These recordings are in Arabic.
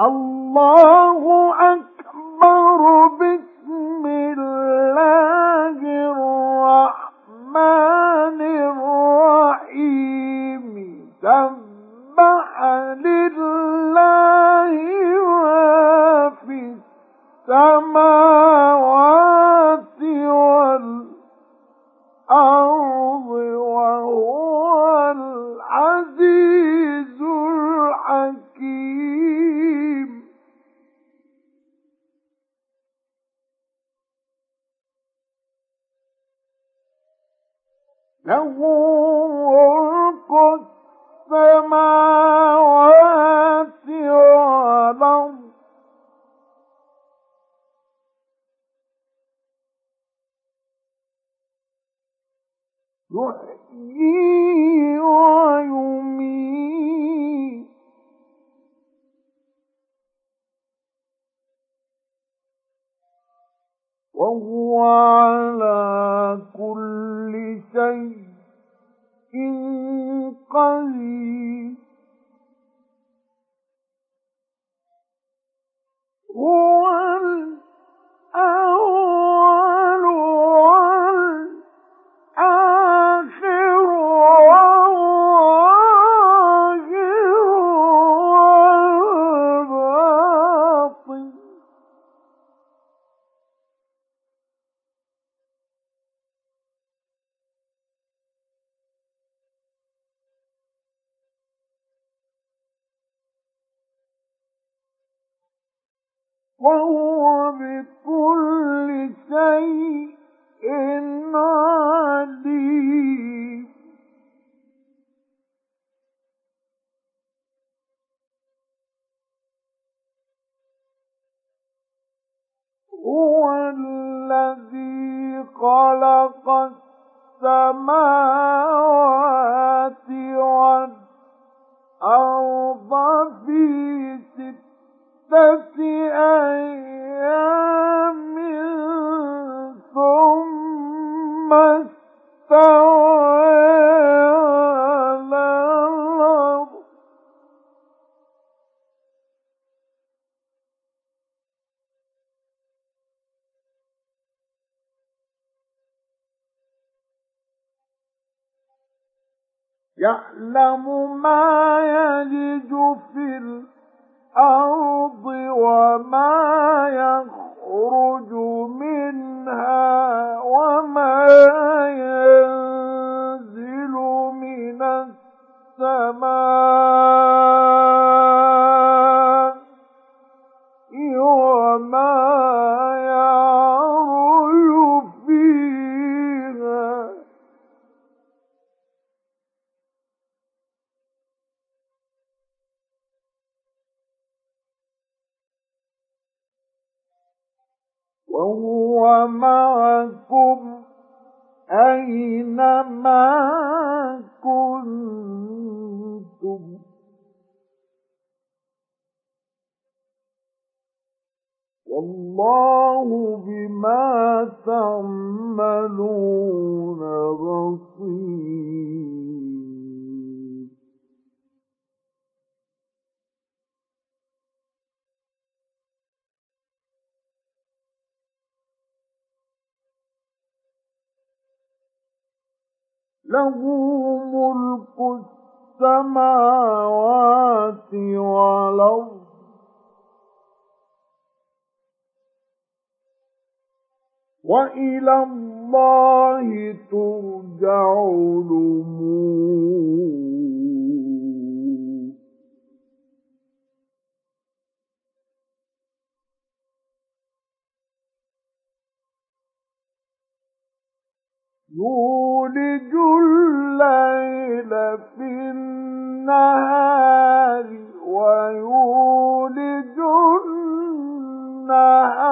الله أكبر قدير هو وهو يعلم ما يلج في الأرض وما يخرج منها وما ينزل من السماء والله بما تعملون بصير. له ملك السماوات والأرض. وإلى الله ترجع الأمور. يولج الليل في النهار ويولج النهار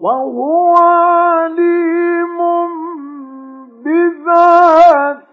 وهو عليم بذات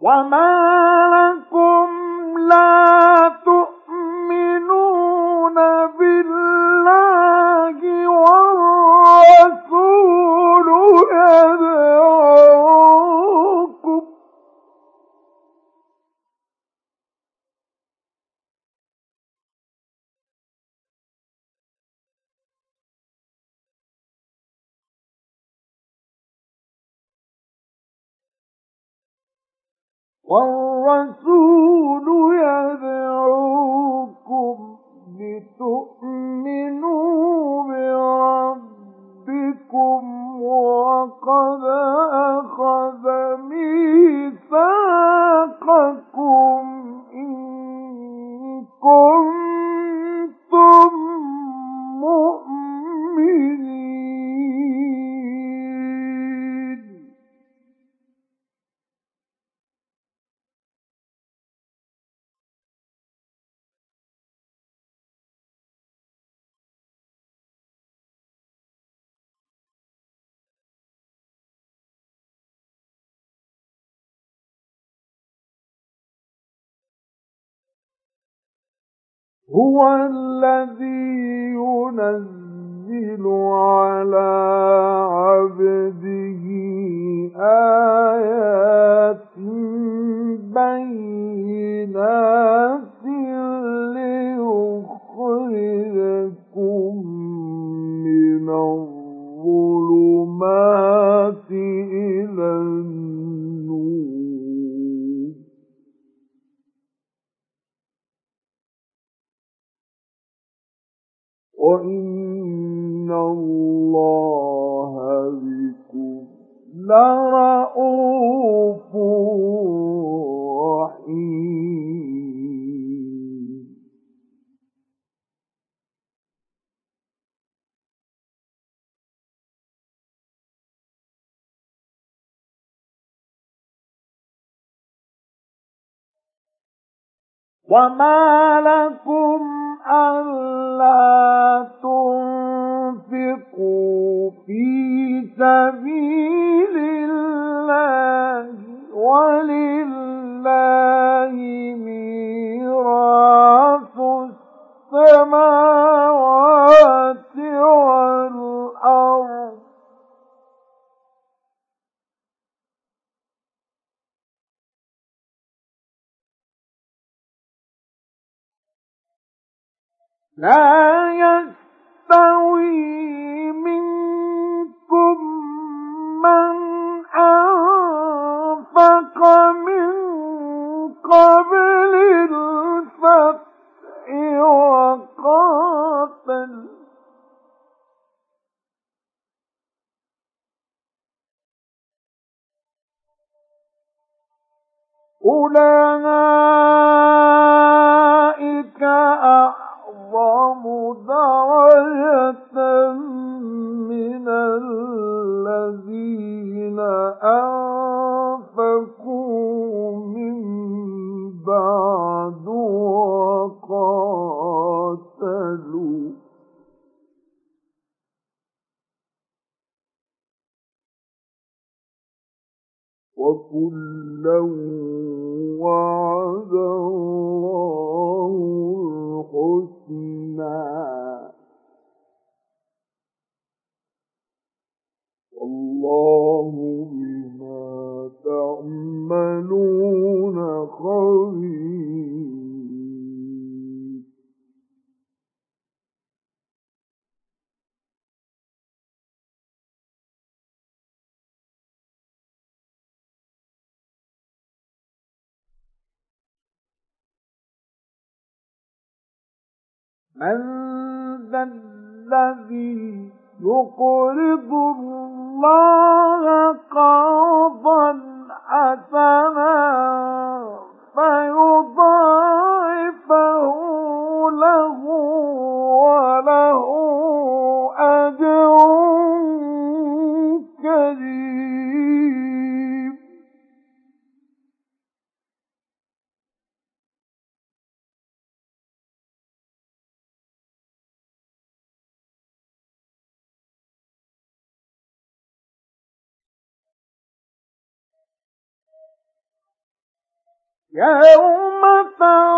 وما لكم والرسول هو الذي ينزل على عبده آيات بينات ليخرجكم من الظلمات. وَإِنَّ اللَّهَ بِكُمْ لَرَءُوفٌ رَحِيمٌ وَمَا لَكُمْ أَلَّا تُنفِقُوا فِي سَبِيلِ اللَّهِ وَلِلَّهِ مِيرَاثُ السَّمَاوَاتِ لَا يَسْتَوِي مِنكُم مَّنْ أَنفَقَ مِن قَبْلِ الْفَتْحِ وَقَاتَلَ ۚ. أُولَٰئِكَ من ذا الذي يقرض الله قرضا حسنا يوم ترى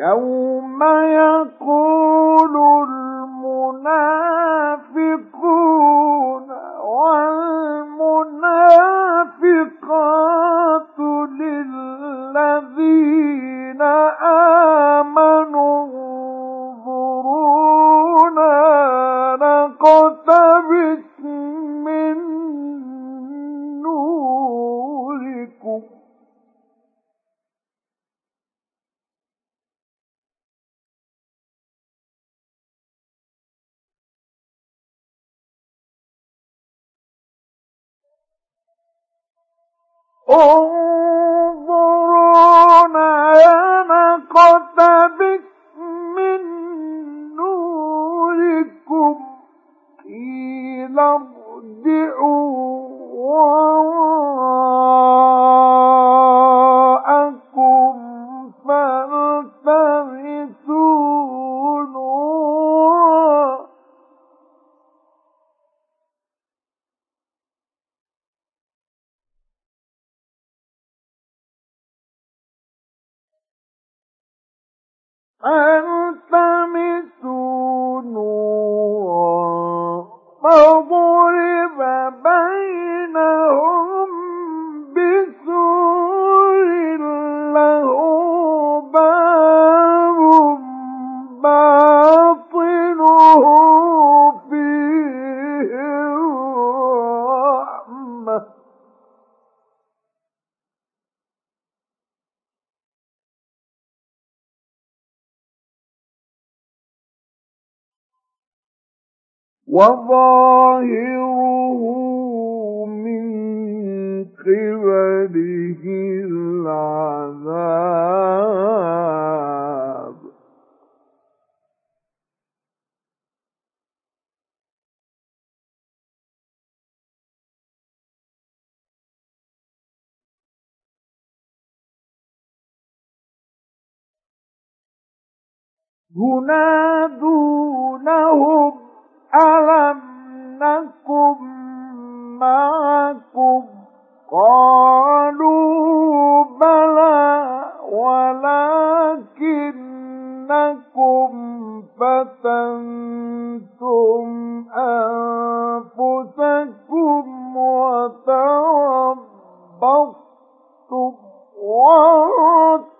يوم يقول المنافقون Oh. وظاهره من قبله العذاب ينادونهم ألم نكن معكم قالوا بلى ولكنكم فتنتم أنفسكم وتربصتم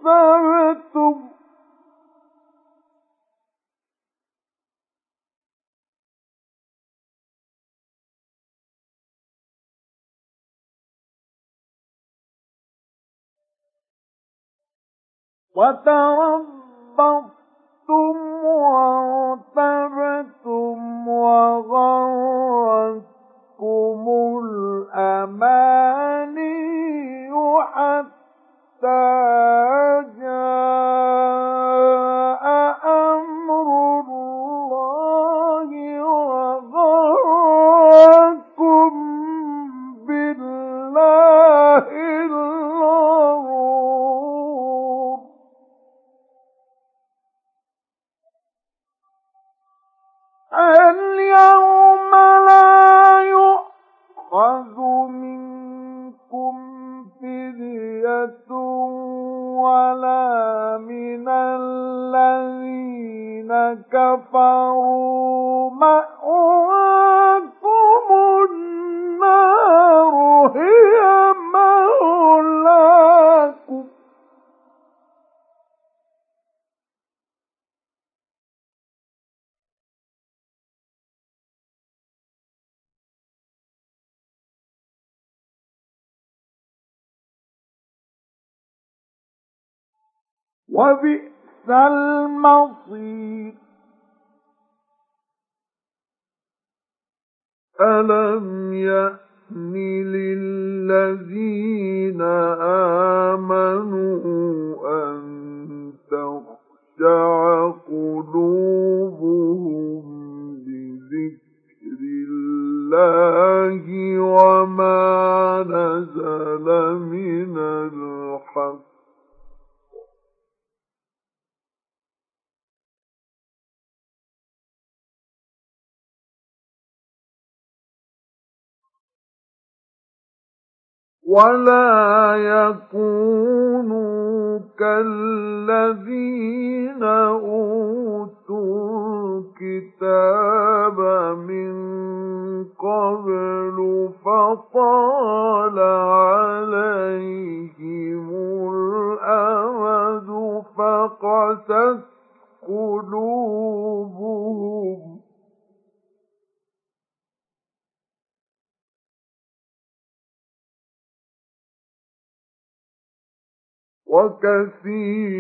وارتبتم وتربصتم وارتبتم وغرتكم الأماني حتى كفروا مأواكم النار هي مولاكم. وبئس المصير. ألم يأن للذين آمنوا أن تخشع قلوبهم لذكر الله وما نزل من الحق ولا يكونوا كالذين أوتوا الكتاب وكثير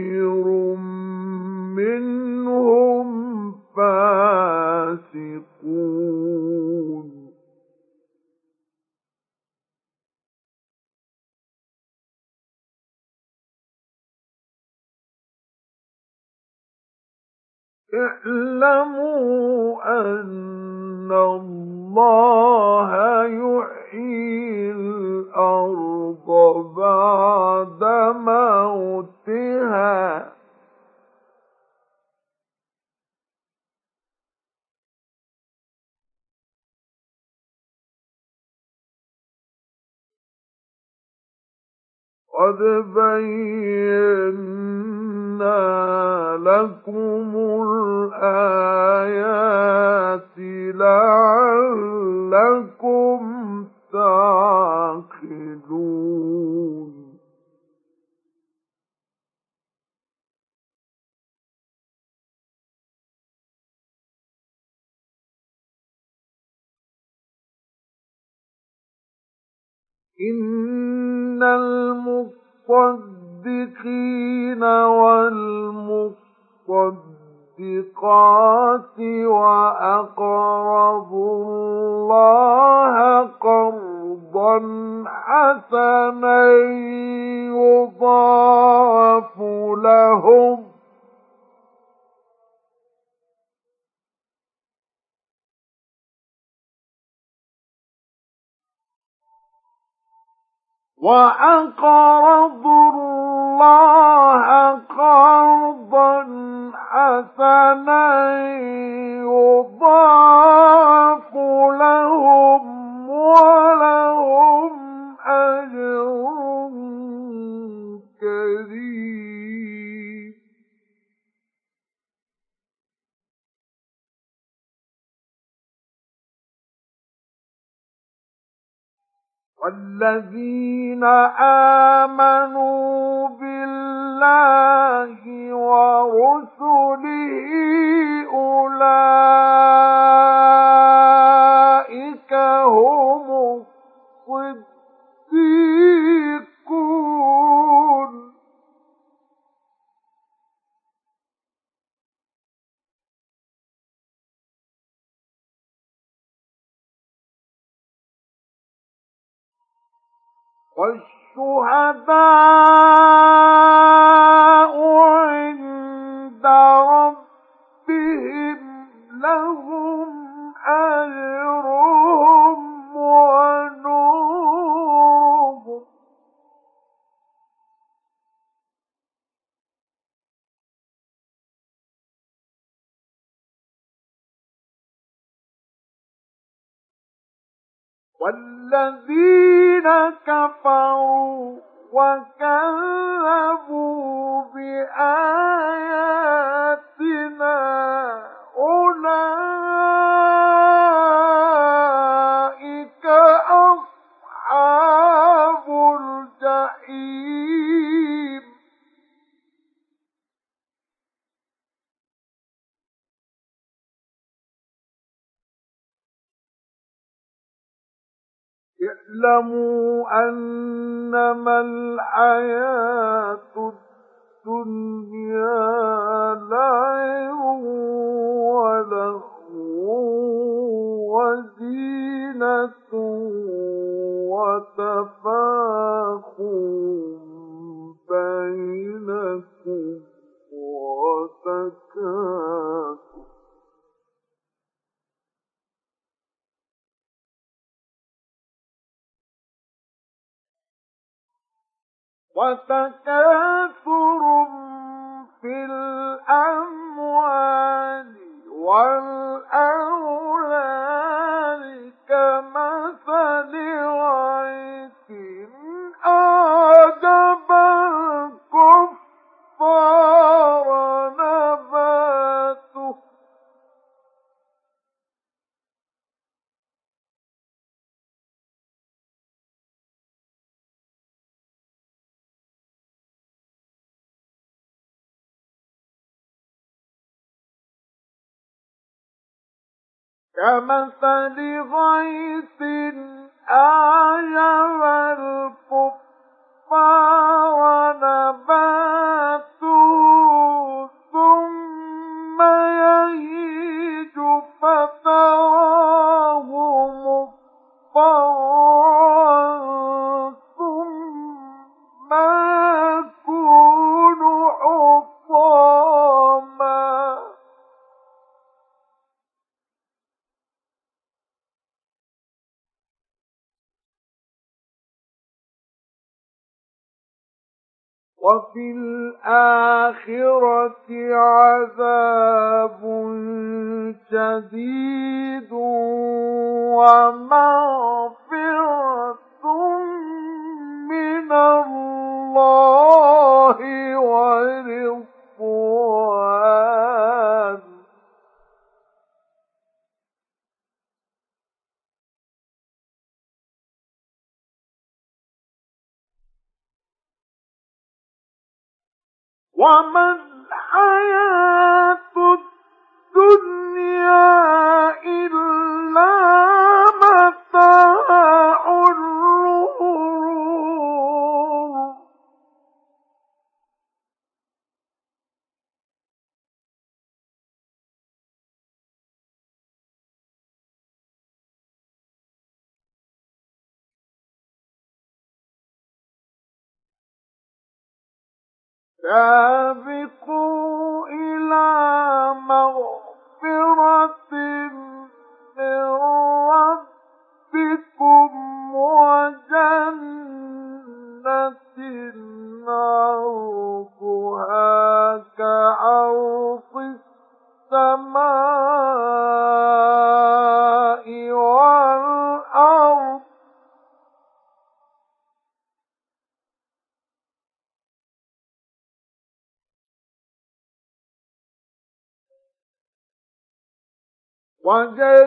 بينا لكم الآيات لعلكم تعقلون إن المصدقين والمصدقات وأقرضوا الله قرضا حسنا يضاعف لهم وأقرضوا الله قرضا حسنا يضاعف لهم ولهم أجر والذين آمنوا بالله ورسله أولئك والشهداء عند ربهم لهم أجرهم والذين كفروا وكذبوا بآياتنا اعلموا أنما الحياة الدنيا لعب ولهو وزينة وتفاخر بينكم وتكاثر وتكاثر في الأموال والأولاد كمثل غيث أعجب الكفار. وفي الآخرة عذاب شديد ومغفرة من الله ورضوان وما الحياة الدنيا إلا متاع سابقوا إلى مغفرة ربكم وجنة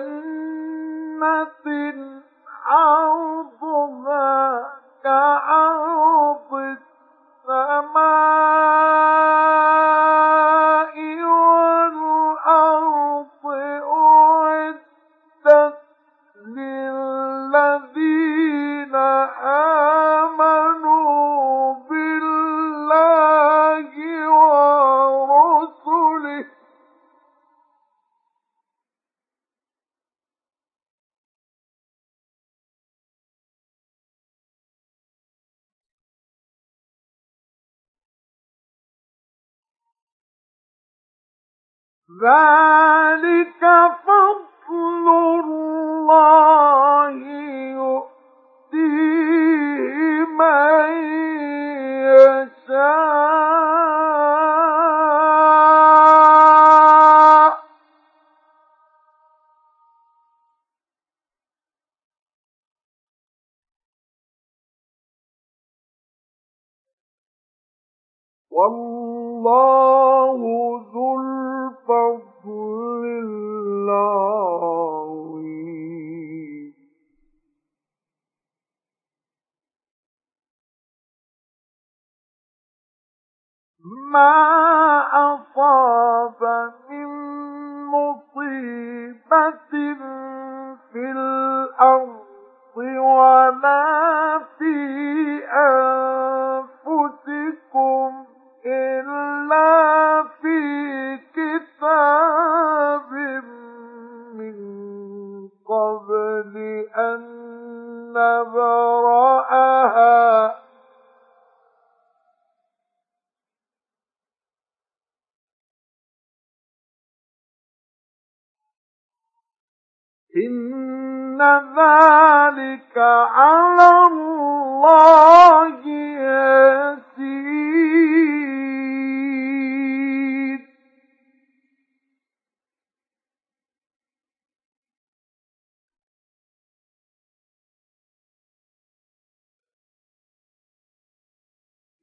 إن ذلك على الله يسير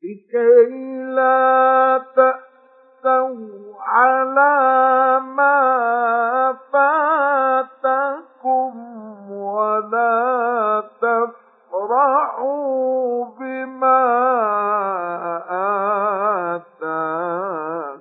لكي لا تأسوا على ما فاتكم ولا تفرحوا بما آتاكم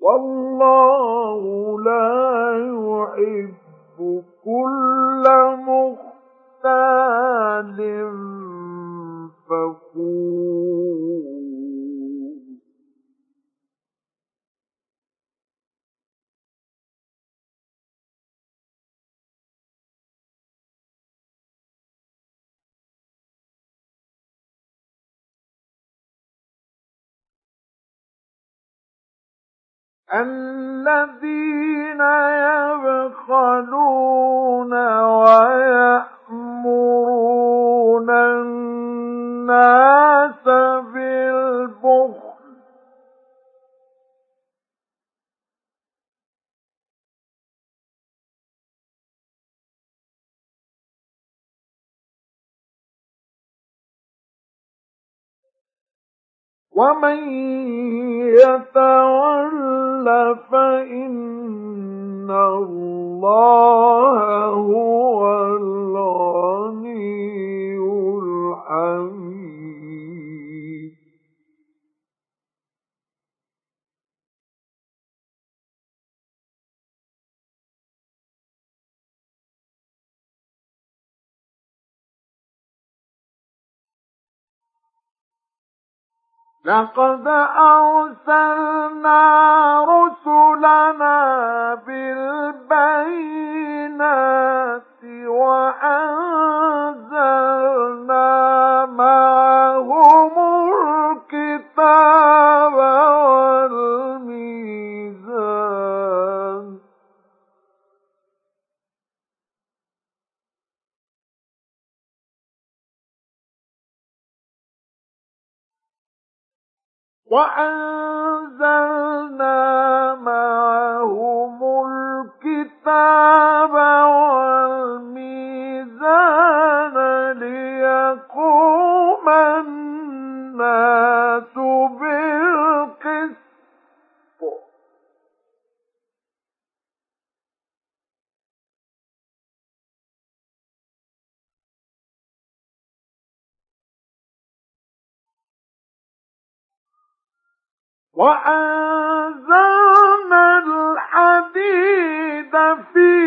والله لا يحب كل الذين يبخلون ويأمرون الناس بالبخل. ومن يتول فإن الله هو الغني لقد أرسلنا رسلنا بالبينات وأنزلنا معهم الكتاب والميزان وأنزلنا وأنزلنا الحديد فيه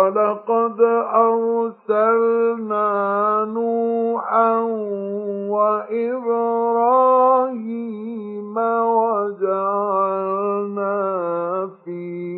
وَلَقَدْ أَرْسَلْنَا نُوحًا وَإِبْرَاهِيمَ وَجَعَلْنَا فِي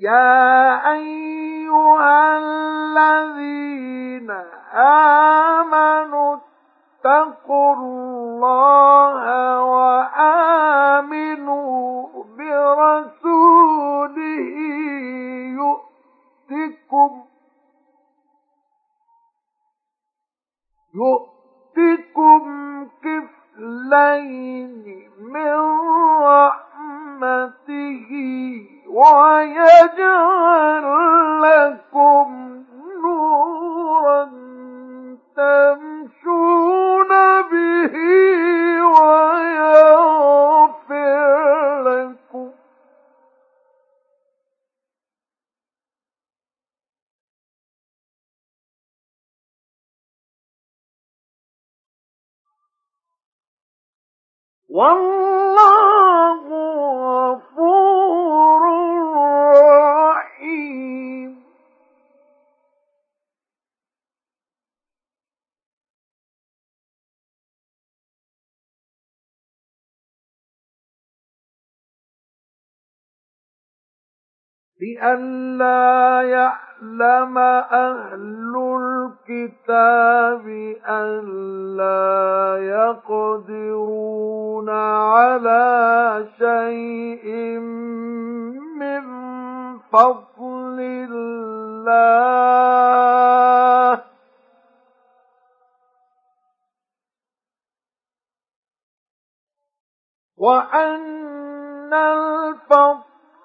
يا أيها الذين آمنوا اتقوا الله لئلا يعلم أهل الكتاب ألا يقدرون على شيء من فضل الله وأن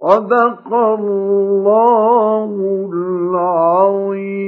صدق الله العظيم.